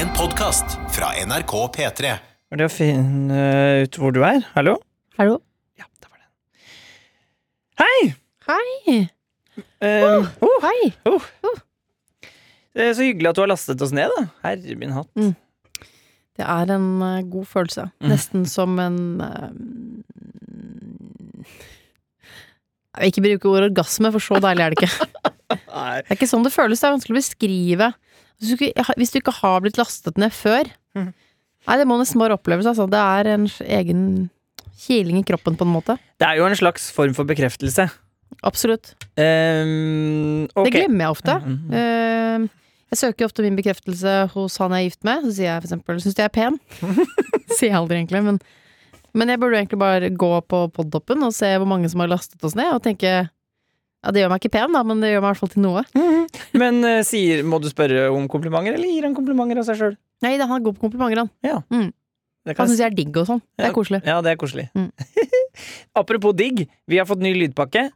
En podkast fra NRK P3. Er det å finne ut hvor du er? Hallo? Hallo? Ja, det var den. Hei! Hei! Uh, oh, Hei! det er så hyggelig at du har lastet oss ned, da. Herre min hatt. Mm. Det er en uh, god følelse. Mm. Nesten som en uh, Jeg vil ikke bruke ordet orgasme, for så deilig er det ikke. Nei. Det er ikke sånn det føles. Det er vanskelig å beskrive. Hvis du ikke, hvis du ikke har blitt lastet ned før mm. Nei, det må nesten bare oppleves. Altså. Det er en egen kiling i kroppen, på en måte. Det er jo en slags form for bekreftelse. Absolutt. Um, okay. Det glemmer jeg ofte. Mhm. uh, jeg søker ofte min bekreftelse hos han jeg er gift med. Så sier jeg for eksempel 'syns du jeg er pen'? sier jeg aldri, egentlig. Men, men jeg burde egentlig bare gå på podtoppen og se hvor mange som har lastet oss ned, og tenke ja, det gjør meg ikke pen, da, men det gjør meg i hvert fall til noe. Men uh, sier, må du spørre om komplimenter, eller gir han komplimenter av seg sjøl? Nei, han går på komplimenter, han. Han syns jeg er digg og sånn. Det er koselig. Ja, det er koselig. Mm. Apropos digg, vi har fått ny lydpakke.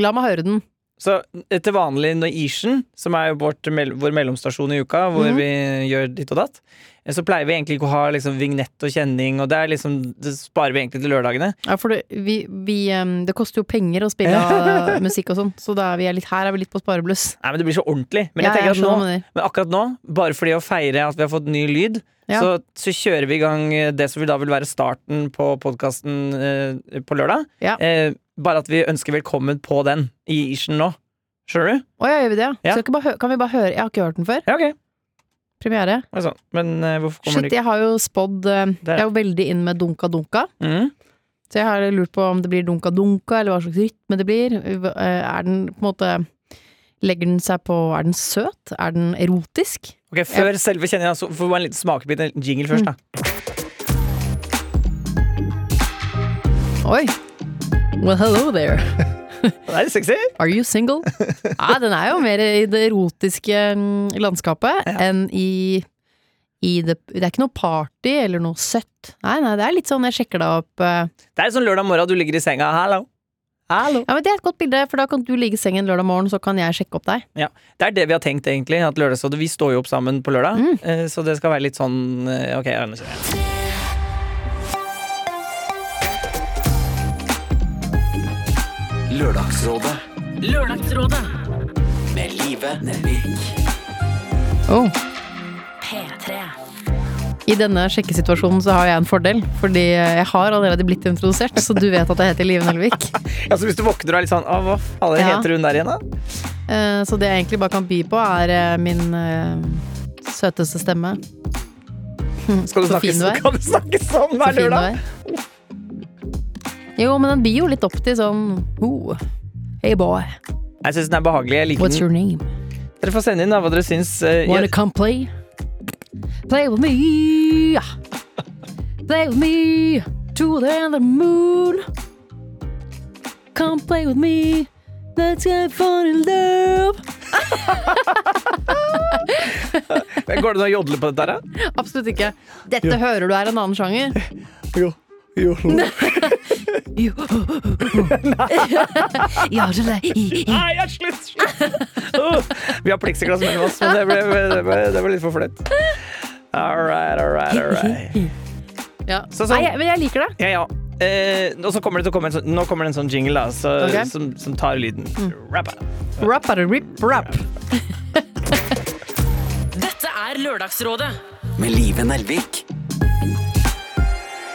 La meg høre den. Så eh, til vanlig Norwegian, som er vårt, vår mellomstasjon i uka, hvor Mhm. vi gjør ditt og datt, eh, så pleier vi egentlig ikke å ha liksom, vignett og kjenning, og det, er liksom, det sparer vi egentlig til lørdagene. Ja, for det, vi, vi, det koster jo penger å spille musikk og sånn, så da er vi litt, her er vi litt på sparebluss. Nei, men Det blir så ordentlig. Men, Ja, jeg at nå, men akkurat nå, bare fordi å feire at vi har fått ny lyd, Ja. så, så kjører vi i gang eh, det som vil da vil være starten på podkasten eh, på lørdag. Ja. Eh, bare at vi ønsker velkommen på den i Ishen nå. Skjønner du? Å ja, gjør vi det? ja? Skal ikke bare hø kan vi bare høre? Jeg har ikke hørt den før. Ja, ok. Premiere. Det er. Men eh, hvorfor kommer Shit, det ikke jeg har jo spådd eh, Der. Jeg er jo veldig inn med dunka dunka. mm. Så jeg har lurt på om det blir dunka dunka, eller hva slags rytme det blir. Eh, Er den på en måte Legger den seg på Er den søt? Er den erotisk? Ok, Før selve kjenninga, så får vi en liten smakebit, en jingle først, da. Oi! Well, hello there. Det er litt sexy. Are you single? Ja, den er jo mer i det erotiske mm, landskapet Ja. enn i i det, det er ikke noe party eller noe søtt. Nei, nei, det er litt sånn jeg sjekker deg opp eh, Det er sånn lørdag morgen, du ligger i senga. Hallo. Hallo. Ja, men Det er et godt bilde, for da kan du ligge i sengen lørdag morgen, så kan jeg sjekke opp deg. Det er det vi har tenkt, egentlig. At lørdagsrådet, Vi står jo opp sammen på lørdag, Mm. eh, så det skal være litt sånn eh, Ok, jeg nå ser Lørdagsrådet Lørdagsrådet med Live Nelvik. Oh. P3 I denne sjekkesituasjonen så har jeg en fordel, fordi jeg har allerede blitt introdusert, så du vet at jeg heter Live Nelvik. Ja, så Hvis du våkner og er litt sånn Å, hva faen Ja. heter hun der igjen, da? Uh, Så det jeg egentlig bare kan by på, er uh, min uh, søteste stemme. Skal du Så snakke, fin du er. Skal du snakke sånn Så hver fin du lørdag? Jo, men den blir jo litt opp til sånn oh, Hey boy, Jeg syns den er behagelig. Jeg liker what's den. your name? Dere får sende inn da, hva dere syns. eh, Wanna jeg- come play? Play with me. Play with me to the end of the moon. Come play with me. Let's get fun in love. Går det an å jodle på dette her, da? Absolutt ikke. Dette hører du er en annen sjanger. Jo. Jo. Jo. Ja, det er- Nei, jeg slutt! slutt. Åh, Vi har pleksiglass mellom oss, men det ble, det ble, det ble litt for flaut. All right, all right, all right. Ja. Så så, Nei, jeg- men jeg liker det. Ja, ja. Eh, og så kommer det til å komme en sånn, nå kommer det en sånn jingle da, så, Ok. Mm. som, som tar lyden. Rappa. Rap er det rip rap. Dette er Lørdagsrådet Med Live Nelvik.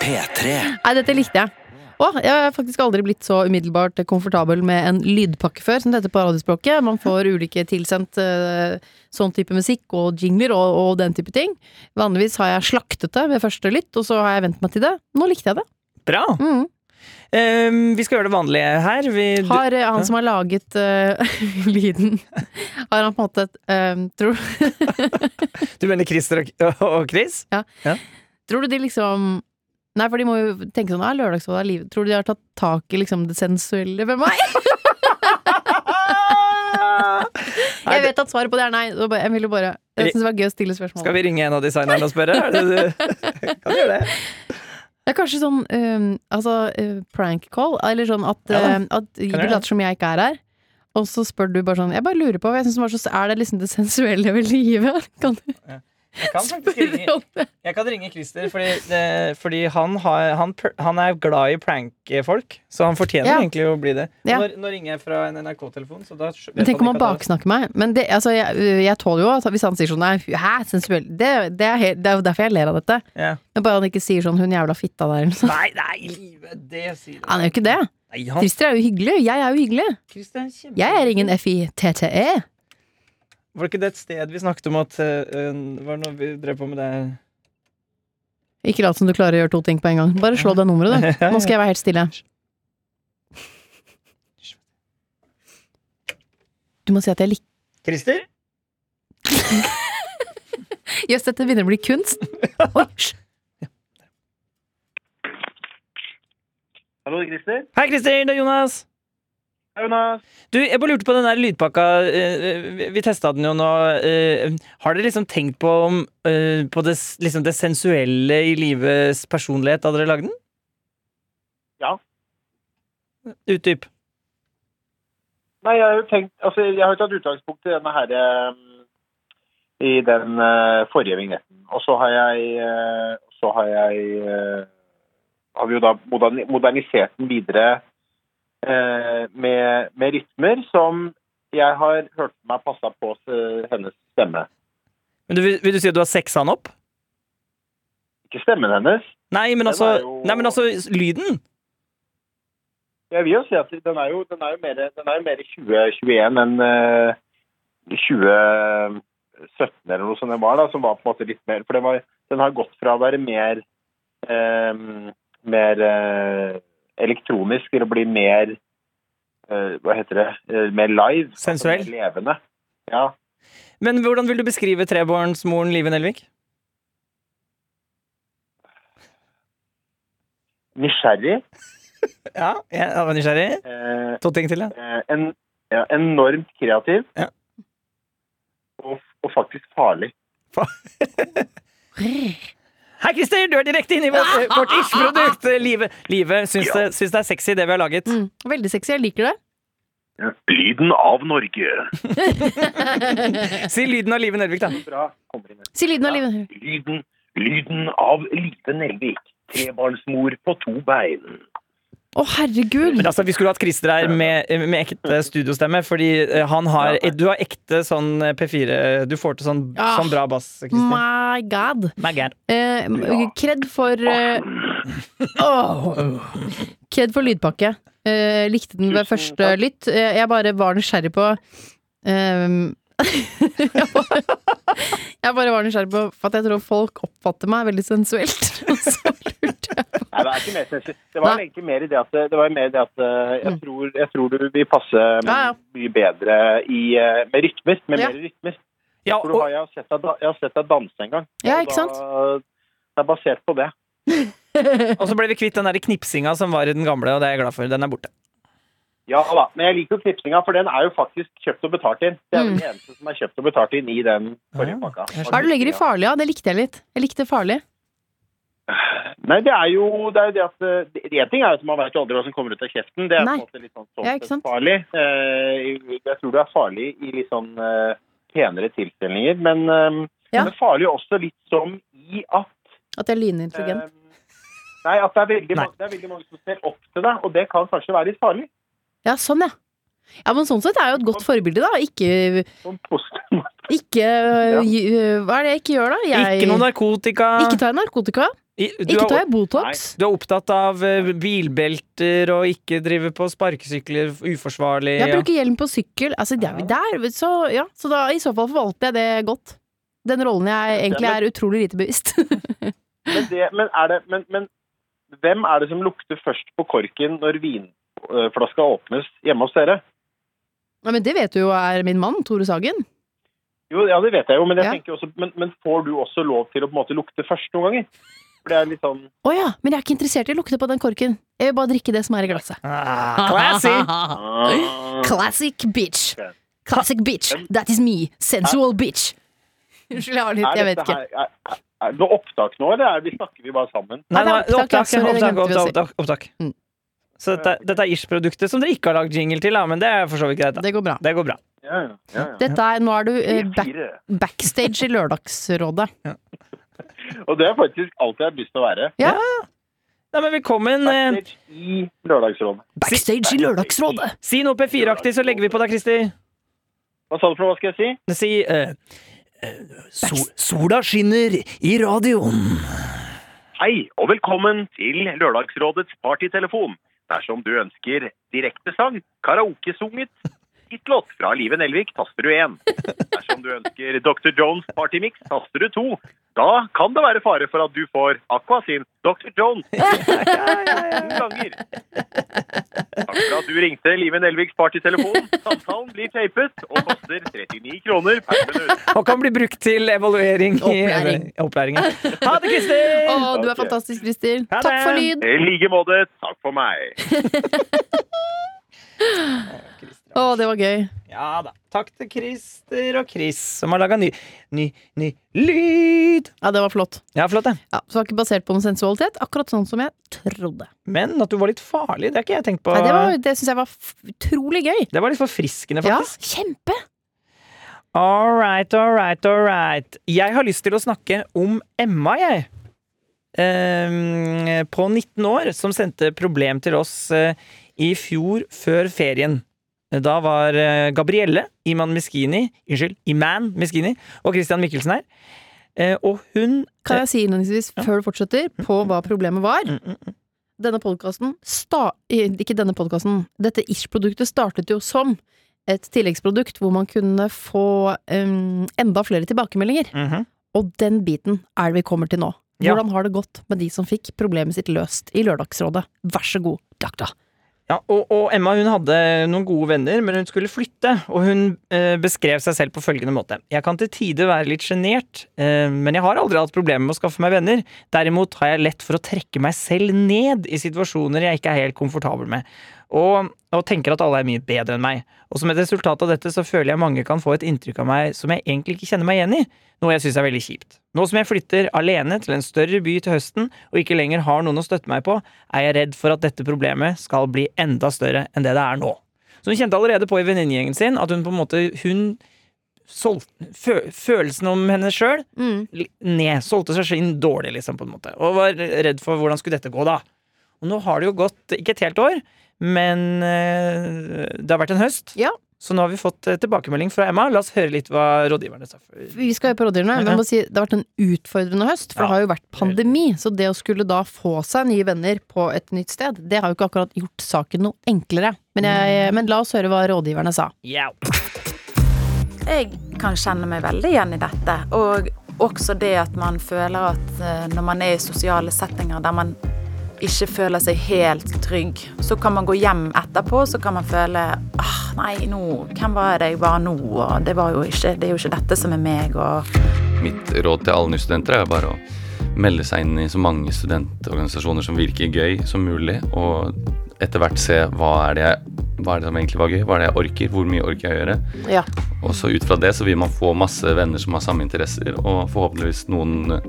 P3. Nei, dette likte jeg. Å, jeg har faktisk aldri blitt så umiddelbart komfortabel med en lydpakke før, som det heter på radiospråket. Man får ulike tilsendt uh, sånn type musikk og jingler og, og den type ting. Vanligvis har jeg slaktet det ved første lytt, og så har jeg vent meg til det. Nå likte jeg det. Bra. Mm. Um, vi skal gjøre det vanlige her. Vi, Har uh, han som har laget uh, lyden Har han på en måte eh, tror, du mener Christer og, og Chris? tror du de liksom Nei, for de må jo tenke sånn, er lørdagsrådet er livet. Tror du de har tatt tak i liksom det sensuelle ved meg? Jeg vet at svaret på det er nei. Jeg ville bare Jeg syns det var gøy å stille spørsmål. Skal vi ringe en av designerne og spørre? Kan du gjøre det? Det er kanskje sånn øhm, altså, uh, prank call, eller sånn at, Ja, øhm, at du later som jeg ikke er her. Og så spør du bare sånn Jeg bare lurer på, jeg synes det var så, er det liksom det sensuelle ved livet? Kan du Jeg kan faktisk ringe, jeg kan ringe Christer, fordi, det, fordi han, har, han, han er glad i prank-folk. Så han fortjener Ja. egentlig å bli det. Ja. Nå, nå ringer jeg fra en NRK-telefon, Men tenk om han baksnakker meg. Men det, altså, jeg, jeg tåler jo at hvis han sier sånn hæ, sensuell det, det, er helt, det er jo derfor jeg ler av dette. Ja. Men bare han ikke sier sånn 'hun jævla fitta der' eller noe sånt. Nei, nei, livet, det sier. Han er jo ikke det. Nei, han, Christer er jo hyggelig. Jeg er jo hyggelig. Er Jeg er ingen FITTE. Var det ikke det et sted vi snakket om at uh, Var det noe vi drev på med det? Ikke lat som du klarer å gjøre to ting på en gang. Bare slå det nummeret, du. Nå skal jeg være helt stille. Du må si at jeg liker Christer? Jøss, dette begynner å bli kunst. Oi, hysj. Hallo, Christer. Hei, Christer! Det er Jonas. Jonas. Du, jeg bare lurte på den der lydpakka. eh, vi- Vi testa den jo nå. eh, Har dere liksom tenkt på, eh, på det, liksom det sensuelle i livets personlighet da dere lagde den? Ja. Utdyp. Nei, jeg har jo tenkt Altså, jeg har jo tatt utgangspunkt i denne her eh, I den eh, forrige vignetten. Og så har jeg eh, Så har jeg eh, Har vi jo da modernisert den videre eh, med, med rytmer som jeg har hørt meg passa på eh, hennes stemme. Men du, vil du si at du har sexa han opp? Ikke stemmen hennes. Nei, men altså, jo- nei, men altså lyden. Jeg vil jo si at den er jo, den er jo mer, er mer 2021 enn uh, 2017 eller noe som den var, da, som var på en måte litt mer For var, den har gått fra å være mer eh, mer eh, elektronisk til å bli mer eh, Hva heter det? Eh, mer live. altså mer levende. Ja. Men hvordan vil du beskrive trebarnsmoren Live Nelvik? Nysgjerrig. Ja, jeg var nysgjerrig. Eh, To ting til, ja. eh, en, ja, enormt kreativ. Ja. Og, og faktisk farlig. Hei, Christer! Du er direkte inne i vårt, eh, vårt ish-produkt. eh, Live, Live syns, det, syns det er sexy, det vi har laget. Mm, veldig sexy. Jeg liker det. Lyden av Norge. Si lyden av Live Nelvik, da. Bra. Si lyden av livet. Lyden, lyden av Live Nelvik. Trebarnsmor på to bein. Å, herregud! Men altså, Vi skulle hatt Christer her med, med ekte studiostemme, fordi eh, han har Du har ekte sånn eh, P4 Du får til sånn, Ah. sånn bra bass, Christer. My god. My God. Eh, kred for eh, oh, Kred for lydpakke. Eh, likte den ved første lytt. Eh, jeg bare var nysgjerrig på ehm, jeg, bare, jeg bare var nysgjerrig på For at jeg tror folk oppfatter meg veldig sensuelt. Og så Nei, det er ikke mer sensitivt. Det var Nei. egentlig mer i det at, det var mer i det at eh, jeg, Mm. tror, jeg tror du vil passe Ja, ja. mye bedre i, eh, med rytmer. Med Ja. mer rytmer. Ja, og, jeg, har sett deg, jeg har sett deg danse en gang. Ja, ikke sant? Da, det er basert på det. og så ble vi kvitt den der knipsinga som var i den gamle, og det er jeg glad for. Den er borte. Ja da, men jeg liker jo knipsinga, for den er jo faktisk kjøpt og betalt inn. Det er Mm. den eneste som er kjøpt og betalt inn i den forrige pakka. Hva er det du legger i farlig, ja? Det likte jeg litt. Jeg likte farlig. Nei, det er jo det, er det at Én ting er jo at man vet aldri hva som kommer ut av kjeften. Det er Nei. på en måte litt sånn, Ja, ikke sånn sant? farlig. Eh, Jeg tror det er farlig i litt sånn eh, penere tilstelninger. Men, eh, Ja. men farlig også litt som i at At jeg er lynintelligent. eh, Nei, at det er, veldig Nei. mange, det er veldig mange som ser opp til deg, og det kan kanskje være litt farlig. Ja, sånn, ja. Ja, men sånn sett er jo et godt forbilde, da. Ikke, Sånn ikke Hva er det jeg ikke gjør, da? Jeg, Ikke noe narkotika. Ikke tar narkotika. I- Ikke tar jeg Botox. du er opptatt av eh, bilbelter og ikke drive på sparkesykler uforsvarlig. Jeg ja. bruker hjelm på sykkel. Altså, det er vi der. Så, ja, så da, i så fall forvalter jeg det godt. Den rollen jeg egentlig er utrolig lite bevisst. Men, det, men, er det, men, men hvem er det som lukter først på korken når vinflaska åpnes hjemme hos dere? Ja, men det vet du jo er min mann, Tore Sagen. Jo, ja, det vet jeg jo, men, jeg Ja. også, men, men får du også lov til å på en måte lukte først noen ganger? For det er litt sånn Å ja, men jeg er ikke interessert i å lukte på den korken. Jeg vil bare drikke det som er i glasset. Ah, classy! ah, Classic bitch. Classic bitch. That is me. Sensual bitch. Unnskyld, jeg har litt Jeg vet ikke. her- Er, er, det noe opptak nå, eller er vi, snakker vi bare sammen? Nei, Nei, nei, opptak, opptak, opptak, opptak, opptak. Så dette, dette er Ish-produktet som dere ikke har lagd jingle til, da, men det er for så vidt greit. da. Det går bra. Det går bra. Ja, ja, ja, ja. Dette er, nå er du eh, back, Fire. backstage i Lørdagsrådet. Og det er faktisk alt jeg har lyst til å være. Ja. Nei, men velkommen. eh, Backstage i Lørdagsrådet. Backstage i Lørdagsrådet! Si noe P4-aktig, så legger vi på deg, Christer. Hva sa du for noe? Hva skal jeg si? Si eh, eh, sol, Sola skinner i radioen. Hei, og velkommen til Lørdagsrådets partytelefon. Dersom du ønsker direktesang, karaokesunget, hitlåt fra Live Nelvik, taster du 1. Dersom du ønsker Dr. Jones partymix, taster du 2. Da kan det være fare for at du får Aqua sin Dr. Jones to ganger. Takk for at du ringte Live Nelviks partytelefon. Samtalen blir tapet og koster 39 kroner per minutt. Og kan bli brukt til evaluering i Opplæring. i opplæringen. Ha det, Kristin! Å, du er fantastisk, Kristin. Takk for lyd. I like måte, takk for meg. Å, det var gøy. Ja da. Takk til Christer og Chris, som har laga ny, ny, ny lyd. Ja, det var flott. Ja, flott, det. Ja, så det var ikke basert på noen sensualitet, akkurat sånn som jeg trodde. Men at du var litt farlig, det har ikke jeg tenkt på. Nei, det var- det syns jeg var f utrolig gøy. Det var litt forfriskende, Ja, faktisk. kjempe! All right, all right, all right. Jeg har lyst til å snakke om Emma, jeg. Ehm, på 19 år, som sendte problem til oss eh, i fjor før ferien. Da var eh, Gabrielle Iman Miskini, unnskyld, Iman Miskini og Christian Mikkelsen her. Eh, og hun Kan jeg si innledningsvis, før du fortsetter, på hva problemet var? Mm, mm, mm. Denne podkasten Ikke denne podkasten. Dette Ish-produktet startet jo som et tilleggsprodukt hvor man kunne få um, enda flere tilbakemeldinger. Mhm. Og den biten er det vi kommer til nå. Ja. Hvordan har det gått med de som fikk problemet sitt løst i Lørdagsrådet? Vær så god, Dakta. Ja, og, og Emma hun hadde noen gode venner, men hun skulle flytte. Og hun eh, beskrev seg selv på følgende måte. Jeg kan til tider være litt sjenert, eh, men jeg har aldri hatt problemer med å skaffe meg venner. Derimot har jeg lett for å trekke meg selv ned i situasjoner jeg ikke er helt komfortabel med. Og, og tenker at alle er mye bedre enn meg. Og som et resultat av dette så føler jeg mange kan få et inntrykk av meg som jeg egentlig ikke kjenner meg igjen i. Noe jeg syns er veldig kjipt. Nå som jeg flytter alene til en større by til høsten, og ikke lenger har noen å støtte meg på, er jeg redd for at dette problemet skal bli enda større enn det det er nå. Så hun kjente allerede på i venninnegjengen sin at hun på en måte Hun solgte fø, følelsen om henne sjøl Mm. ned. Solgte seg inn dårlig, liksom, på en måte. Og var redd for hvordan skulle dette gå, da. Og nå har det jo gått ikke et helt år, men eh, det har vært en høst. Ja. Så nå har vi fått eh, tilbakemelding fra Emma. La oss høre litt hva rådgiverne sa. Vi skal høre på rådgiverne, men jeg må si, det har vært en utfordrende høst, for Ja. det har jo vært pandemi. Så det å skulle da få seg nye venner på et nytt sted, det har jo ikke akkurat gjort saken noe enklere. Men, jeg, men la oss høre hva rådgiverne sa. Yeah. Jeg kan kjenne meg veldig igjen i dette. Og også det at man føler at eh, når man er i sosiale settinger der man ikke føler seg helt trygg, så kan man gå hjem etterpå så kan man føle ah, nei, nå, hvem var det jeg var nå? Og det, var jo ikke, det er jo ikke dette som er meg. Og Mitt råd til alle nye studenter er bare å melde seg inn i så mange studentorganisasjoner som virker gøy som mulig, og etter hvert se hva er det, jeg, hva er det som egentlig var gøy, hva er det jeg orker, hvor mye orker jeg å gjøre. Ja. Og så ut fra det så vil man få masse venner som har samme interesser, og forhåpentligvis noen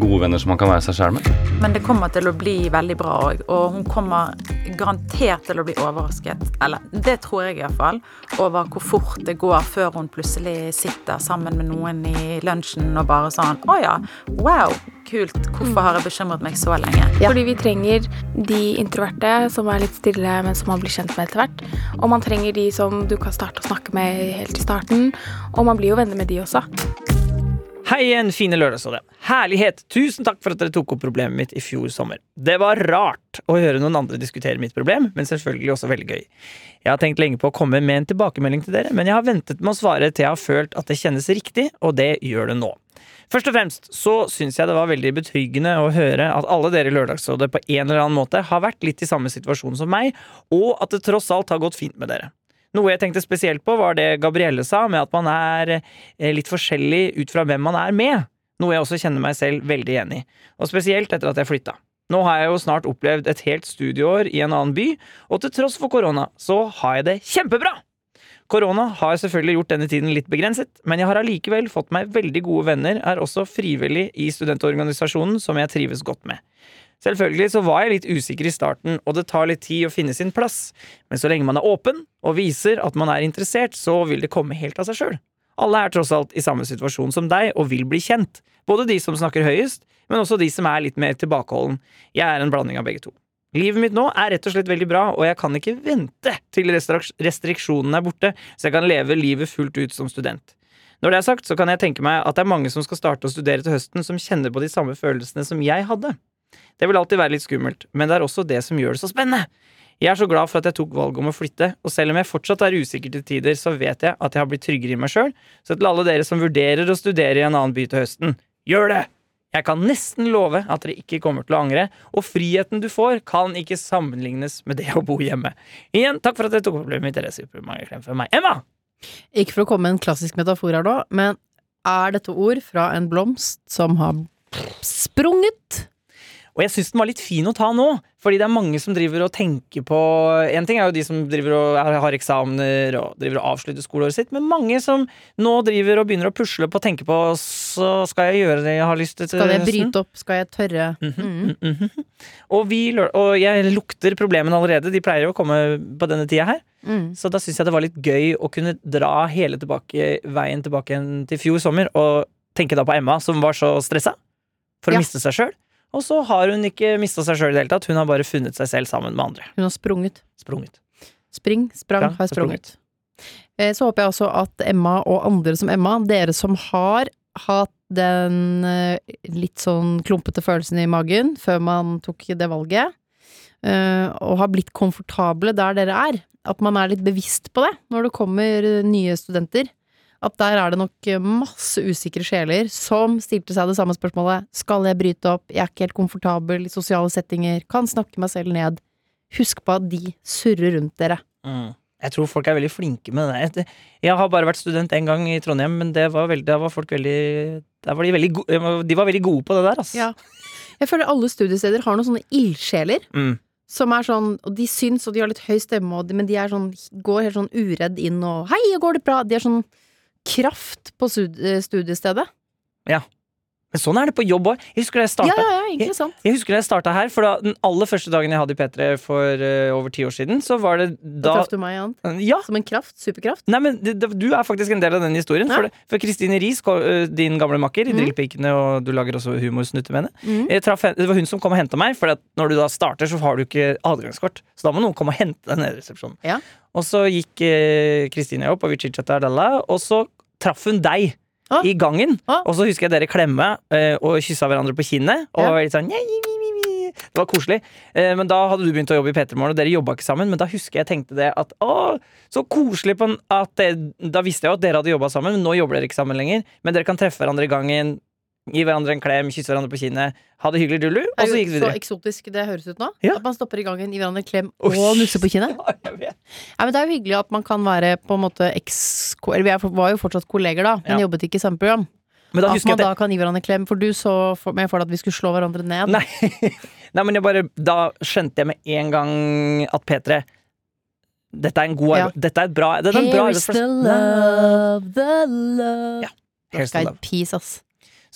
gode venner som man kan være seg sjæl med. Men det kommer til å bli veldig bra òg, og hun kommer garantert til å bli overrasket, eller det tror jeg iallfall, over hvor fort det går før hun plutselig sitter sammen med noen i lunsjen og bare sånn Å ja, wow, kult. Hvorfor har jeg bekymret meg så lenge? Ja. Fordi vi trenger de introverte som er litt stille, men som man blir kjent med etter hvert. Og man trenger de som du kan starte å snakke med helt i starten. Og man blir jo venner med de også. Hei igjen, fine lørdagsrådet. Herlighet! Tusen takk for at dere tok opp problemet mitt i fjor sommer. Det var rart å høre noen andre diskutere mitt problem, men selvfølgelig også veldig gøy. Jeg har tenkt lenge på å komme med en tilbakemelding til dere, men jeg har ventet med å svare til jeg har følt at det kjennes riktig, og det gjør det nå. Først og fremst så syns jeg det var veldig betryggende å høre at alle dere i Lørdagsrådet på en eller annen måte har vært litt i samme situasjon som meg, og at det tross alt har gått fint med dere. Noe jeg tenkte spesielt på, var det Gabrielle sa, med at man er eh, litt forskjellig ut fra hvem man er med. Noe jeg også kjenner meg selv veldig igjen i. Og spesielt etter at jeg flytta. Nå har jeg jo snart opplevd et helt studieår i en annen by, og til tross for korona, så har jeg det kjempebra! Korona har selvfølgelig gjort denne tiden litt begrenset, men jeg har allikevel fått meg veldig gode venner, er også frivillig i studentorganisasjonen som jeg trives godt med. Selvfølgelig så var jeg litt usikker i starten, og det tar litt tid å finne sin plass, men så lenge man er åpen og viser at man er interessert, så vil det komme helt av seg sjøl. Alle er tross alt i samme situasjon som deg og vil bli kjent, både de som snakker høyest, men også de som er litt mer tilbakeholden. Jeg er en blanding av begge to. Livet mitt nå er rett og slett veldig bra, og jeg kan ikke vente til restrik- restriksjonene er borte, så jeg kan leve livet fullt ut som student. Når det er sagt, så kan jeg tenke meg at det er mange som skal starte å studere til høsten, som kjenner på de samme følelsene som jeg hadde. Det vil alltid være litt skummelt, men det er også det som gjør det så spennende. Jeg er så glad for at jeg tok valget om å flytte, og selv om jeg fortsatt er usikker til tider, så vet jeg at jeg har blitt tryggere i meg sjøl, så til alle dere som vurderer å studere i en annen by til høsten, gjør det! Jeg kan nesten love at dere ikke kommer til å angre, og friheten du får, kan ikke sammenlignes med det å bo hjemme. Igjen, takk for at dere tok problemet mitt. Dere er supermange klem fra meg. Emma! Ikke for å komme med en klassisk metafor her nå, men er dette ord fra en blomst som har sprunget? Og jeg syns den var litt fin å ta nå, fordi det er mange som driver og tenker på En ting er jo de som driver og har eksamener og driver og avslutter skoleåret sitt, men mange som nå driver og begynner å pusle på å tenke på Så skal jeg gjøre det jeg har lyst til Skal jeg bryte opp? Skal jeg tørre? Mhm, Mm. mhm, mhm. Og, vi, og jeg lukter problemene allerede. De pleier jo å komme på denne tida her. Mm. Så da syns jeg det var litt gøy å kunne dra hele tilbake, veien tilbake til fjor sommer, og tenke da på Emma, som var så stressa for Ja. å miste seg sjøl. Og så har hun ikke mista seg sjøl i det hele tatt, hun har bare funnet seg selv sammen med andre. Hun har sprunget. Sprunget. Spring, sprang, Ja, har sprunget. sprunget. Eh, Så håper jeg også at Emma og andre som Emma, dere som har hatt den eh, litt sånn klumpete følelsen i magen før man tok det valget, eh, og har blitt komfortable der dere er, at man er litt bevisst på det når det kommer nye studenter. At der er det nok masse usikre sjeler som stilte seg det samme spørsmålet. Skal jeg bryte opp? Jeg er ikke helt komfortabel i sosiale settinger. Kan snakke meg selv ned. Husk på at de surrer rundt dere. Mm. Jeg tror folk er veldig flinke med det. Jeg har bare vært student én gang i Trondheim, men det var veldig, der var folk veldig der var de, veldig de var veldig gode på det der, altså. Ja. Jeg føler alle studiesteder har noen sånne ildsjeler. Mm. Som er sånn, og de syns, og de har litt høy stemme, og de, men de er sånn, går helt sånn uredd inn og 'hei, går det bra?' De er sånn kraft på studiestedet. Ja. Men sånn er det på jobb òg. Jeg husker da jeg starta ja, ja, jeg. Jeg husker da jeg starta her, for da, den aller første dagen jeg hadde i P3 for uh, over ti år siden, så var det Da da traff du meg igjen. Ja! Som en kraft. Superkraft. Nei, men det, det, Du er faktisk en del av den historien. Ja. For, Kristine Riis, eh, din gamle makker i mm. Drillpikene, og du lager også humorsnutter med henne. mm. Det var hun som kom og henta meg, for at når du da starter, så har du ikke adgangskort. Så da må noen komme og hente deg nede i resepsjonen. Ja. Og så gikk eh, Kristine opp, og vi chit-chatta, og så traff hun deg. Ah. I gangen. Ah. Og så husker jeg dere klemme eh, og kyssa hverandre på kinnet. Og Ja. var litt sånn. Det var koselig. Eh, men da hadde du begynt å jobbe i P3 Morgen, og dere jobba ikke sammen. Men da husker jeg tenkte det at å, så koselig på en, at det, Da visste jeg jo at dere hadde jobba sammen, men nå jobber dere ikke sammen lenger. Men dere kan treffe hverandre i gangen, gi hverandre en klem, kysse hverandre på kinnet, ha det hyggelig, dullu, og så gikk det så eksotisk det høres ut nå. Ja. At man stopper i gangen, gir hverandre en klem og nusser på kinnet. Ja. Men det er jo hyggelig at man kan være på en måte eks... Vi var jo fortsatt kolleger da, men Ja. jobbet ikke i samme program. At man jeg da kan gi hverandre en klem, for du så for meg for deg at vi skulle slå hverandre ned. Nei. Nei, men jeg bare Da skjønte jeg med en gang at P3 dette er en god Ja. Dette er et bra, dette er en bra Here is arbeidsplass. the love, the love Ja. Here's the love. peace, ass.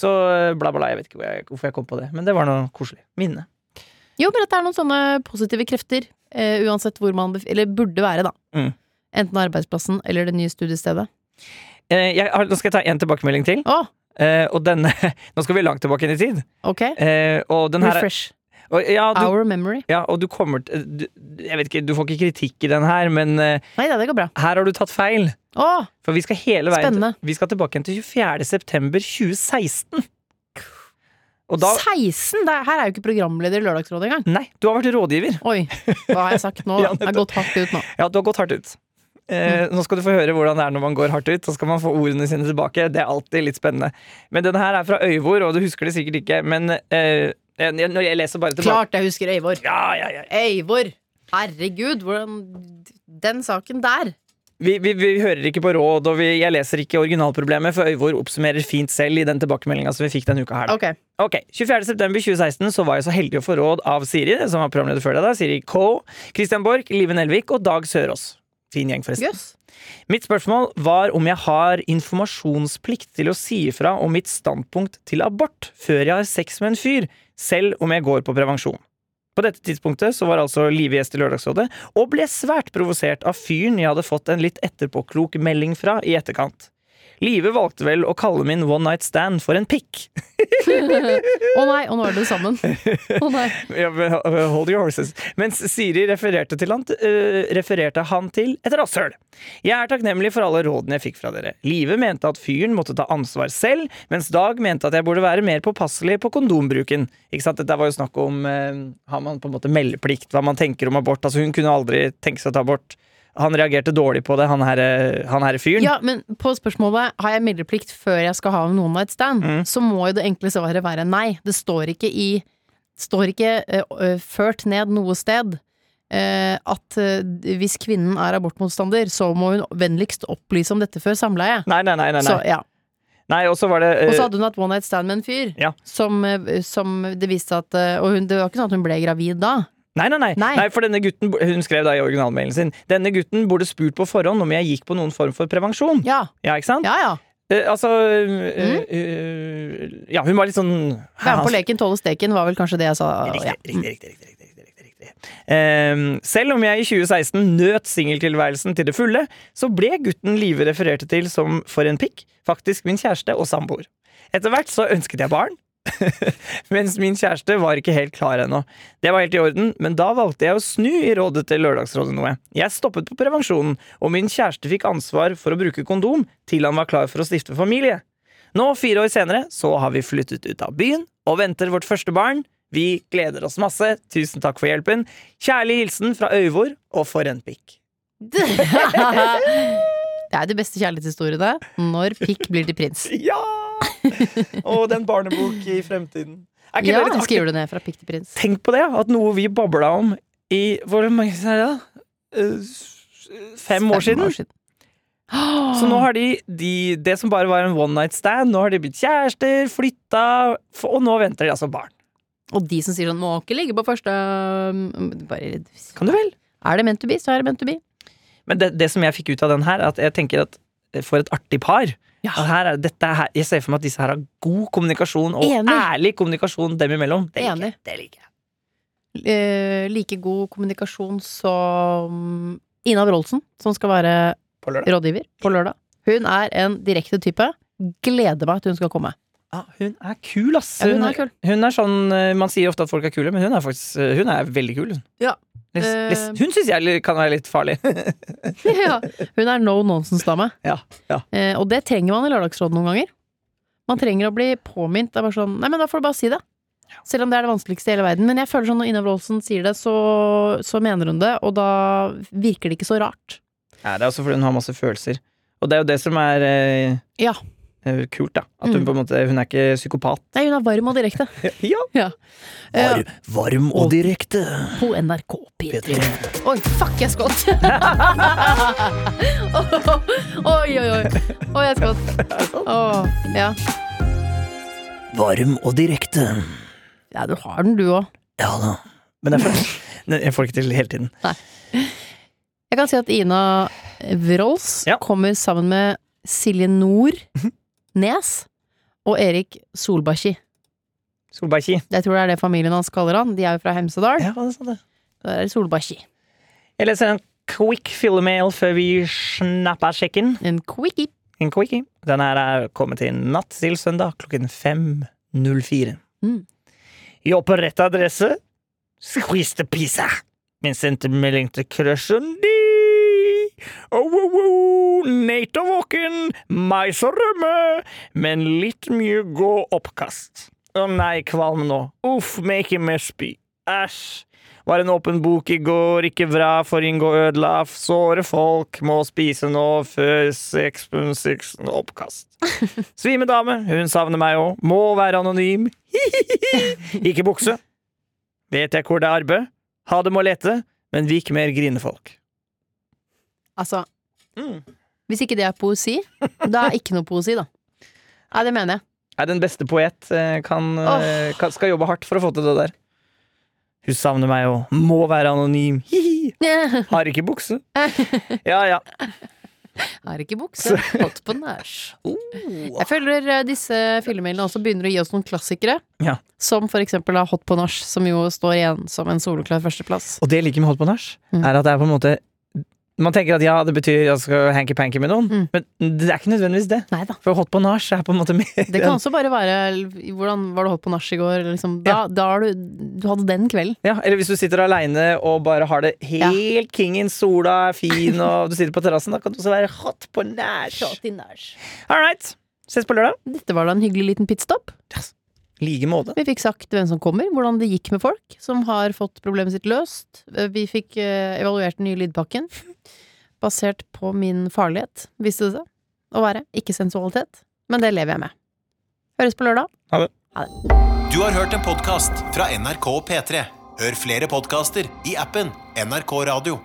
Så eh, bla, bla, jeg vet ikke hvor jeg, hvorfor jeg kom på det, men det var noe koselig. Minne. Jo, men at det er noen sånne positive krefter, eh, uansett hvor man Eller burde være, da. Mm. Enten arbeidsplassen eller det nye studiestedet. Eh, jeg, nå skal jeg ta en tilbakemelding til. Oh. Eh, og denne Nå skal vi langt tilbake inn i tid. ok. Eh, og den her er- Refresh. Og, ja, du, Our memory. ja, og du kommer til Jeg vet ikke, du får ikke kritikk i den her, men eh, Nei det går bra. her har du tatt feil. Åh, For vi skal hele veien Spennende. Vi skal tilbake igjen til 24. september 2016. Og da 16! Det er, her er jo ikke programleder i Lørdagsrådet engang. Nei, du har vært rådgiver. Oi, hva har jeg sagt nå? Ja. Jeg har gått hardt ut nå. Ja, du har gått hardt ut. Eh, Mm. Nå skal du få høre hvordan det er når man går hardt ut. Så skal man få ordene sine tilbake. Det er alltid litt spennende. Men denne her er fra Øyvor, og du husker det sikkert ikke. Men eh, jeg- når jeg leser bare tilbake Klart jeg husker Eivor. Ja, ja, ja. Eivor! Herregud, hvordan Den saken der. Vi, vi, vi hører ikke på råd, og vi, jeg leser ikke originalproblemet, for Øyvor oppsummerer fint selv i den tilbakemeldinga vi fikk denne uka her. da. Ok. Ok, 24. september 2016 så var jeg så heldig å få råd av Siri, som var programleder før deg, da, Siri K, Christian Borch, Live Nelvik og Dag Sørås. Fin gjeng, forresten. Yes. Mitt spørsmål var om jeg har informasjonsplikt til å si ifra om mitt standpunkt til abort før jeg har sex med en fyr, selv om jeg går på prevensjon. På dette tidspunktet så var altså Live gjest i Lørdagsrådet, og ble svært provosert av fyren jeg hadde fått en litt etterpåklok melding fra i etterkant. Live valgte vel å kalle min one night stand for en pikk. Å nei, og nå er dere sammen. Å nei. Hold your horses. Mens Siri refererte, til han, uh, refererte han til et rasshøl. Jeg er takknemlig for alle rådene jeg fikk fra dere. Live mente at fyren måtte ta ansvar selv, mens Dag mente at jeg burde være mer påpasselig på kondombruken. Ikke sant? Dette var jo snakk om uh, Har man på en måte meldeplikt, hva man tenker om abort? Altså Hun kunne aldri tenke seg å ta abort. Han reagerte dårlig på det, han her, han her fyren. Ja, men på spørsmålet har jeg meldeplikt før jeg skal ha en one night stand, Mm. så må jo det enkle svaret være nei. Det står ikke i står ikke eh, ført ned noe sted Uh, at uh, hvis kvinnen er abortmotstander, så må hun vennligst opplyse om dette før samleie. Nei, nei, nei. nei, Så, ja. nei og så var det Og uh, så hadde hun hatt one night stand med en fyr, Ja. som, som det viste at Og hun, det var ikke sånn at hun ble gravid da. Nei, nei, nei, Nei. for denne gutten Hun skrev da i originalmailen sin Denne gutten burde spurt på forhånd om jeg gikk på noen form for prevensjon. Ja, Ja, ikke sant? ja. ja. Eh, altså mm. eh, Ja, hun var litt sånn Være med på leken, tåle steken, var vel kanskje det jeg sa. Riktig, Ja. riktig, riktig, riktig, riktig. Ehm, selv om jeg i 2016 nøt singeltilværelsen til det fulle, så ble gutten Live refererte til som for en pikk faktisk min kjæreste og samboer. Etter hvert så ønsket jeg barn, mens min kjæreste var ikke helt klar ennå. Det var helt i orden, men da valgte jeg å snu i rådet til Lørdagsrådet noe. Jeg stoppet på prevensjonen, og min kjæreste fikk ansvar for å bruke kondom til han var klar for å stifte familie. Nå, fire år senere, så har vi flyttet ut av byen og venter vårt første barn. Vi gleder oss masse. Tusen takk for hjelpen. Kjærlig hilsen fra Øyvor, og for en pikk. Det er de beste kjærlighetshistoriene. Når pikk blir til prins. Ja! Og den barnebok i fremtiden. Er ikke Ja, det litt artig? skriver du ned fra pikk til prins. Tenk på det, at noe vi babla om i Hvor mange år er det? da? Eh, Fem år siden. Så nå har de, de Det som bare var en one night stand, nå har de blitt kjærester, flytta, og nå venter de altså barn. Og de som sier sånn 'må ikke ligge på første um, bare, Kan du vel? Er det meant to be, så er det meant to be. Men det, det som jeg fikk ut av den her, er at jeg tenker at for et artig par Ja. her er, her, Jeg ser for meg at disse her har god kommunikasjon, og Enig. ærlig kommunikasjon dem imellom. Det liker. Det liker jeg. Uh, like god kommunikasjon som Ina Wroldsen, som skal være På rådgiver på lørdag. Hun er en direkte type. Gleder meg til hun skal komme. Ah, hun er kul, ass. Ja, hun er kul. hun er sånn eh, Man sier ofte at folk er kule, men hun er faktisk eh, Hun er veldig kul. Ja. Eh. hun syns jeg kan være litt farlig. ja. Hun er no nonsense-dame. ja, ja. Eh, og det trenger man i Lørdagsrådet noen ganger. Man trenger å bli påminnet. Det er bare sånn Nei, men da får du bare si det. Selv om det er det vanskeligste i hele verden. Men jeg føler sånn når Ina Wroldsen sier det, så, så mener hun det, og da virker det ikke så rart. Ja, det er også fordi hun har masse følelser. Og det er jo det som er eh, Ja. Eh, kult, da. At hun Mm. på en måte Hun er ikke psykopat. Nei, hun er varm og direkte. Ja. Ja. Var, varm og direkte. på NRK P3. Oi, fuck, jeg skvatt! oi, oi, oi. Oi, jeg skvatt. Oh, ja. Varm og direkte. ja, du har den, du òg. Ja da. Men jeg får, jeg får ikke til hele tiden. Nei. Jeg kan si at Ina Wrols Ja. kommer sammen med Silje Nord Nes og Erik Solbakki. Solbakki. Jeg tror det er det familien hans kaller han. De er jo fra Hemsedal. Ja, hva er det sånn det? Da er det Solbakkji. Jeg leser en quick fillemail før vi snapper sjekken. En quickie. En quickie. Den her er kommet inn natt til søndag klokken 5.04. Mm. Jeg på rett adresse. Squeeze pizza. Min sendte melding til crushen di. Oh, oh, oh, Nate og våken, mais og rømme, men litt mye gå oppkast. Å nei, kvalm nå. Uff, meg ikke mer spy. Æsj. Var en åpen bok i går, ikke bra for inngå ødela. Såre folk må spise nå før 6.6 oppkast. Svime dame, hun savner meg òg. Må være anonym. ikke bukse. Vet jeg hvor det er arbeid? Ha det må lete, men vik mer grinefolk. Altså, Mm. hvis ikke det er poesi, da er ikke noe poesi, da. Nei, det mener jeg. Er den beste poet eh, kan, oh. kan, skal jobbe hardt for å få til det der. Hun savner meg og må være anonym. Hihi. Har ikke bukse. Ja, ja. Har ikke bukse. Hot på nach. Jeg føler eh, disse filmmailene også begynner å gi oss noen klassikere. Ja. Som for eksempel da Hot på nach, som jo står igjen som en soloklar førsteplass. Og det jeg liker med hot på nach, Mm. er at det er på en måte Man tenker at ja, det betyr jeg skal hanky-panky med noen, Mm. men det er ikke nødvendigvis det. Neida. For hot på nach er på en måte mer Det kan også bare være Hvordan var det hot på nach i går? Liksom, da, da har du Du hadde den kvelden. Ja, eller hvis du sitter aleine og bare har det helt kingen, sola er fin, og du sitter på terrassen, da kan det også være hot på nach. All right. Ses på lørdag. Dette var da en hyggelig liten pitstop. Like måte. Vi fikk sagt hvem som kommer, hvordan det gikk med folk som har fått problemet sitt løst. Vi fikk eh, evaluert den nye lydpakken. Basert på min farlighet, viste det seg å være. Ikke sensualitet. Men det lever jeg med. Høres på lørdag. Ha det. Du har hørt en podkast fra NRK P3. Hør flere podkaster i appen NRK Radio.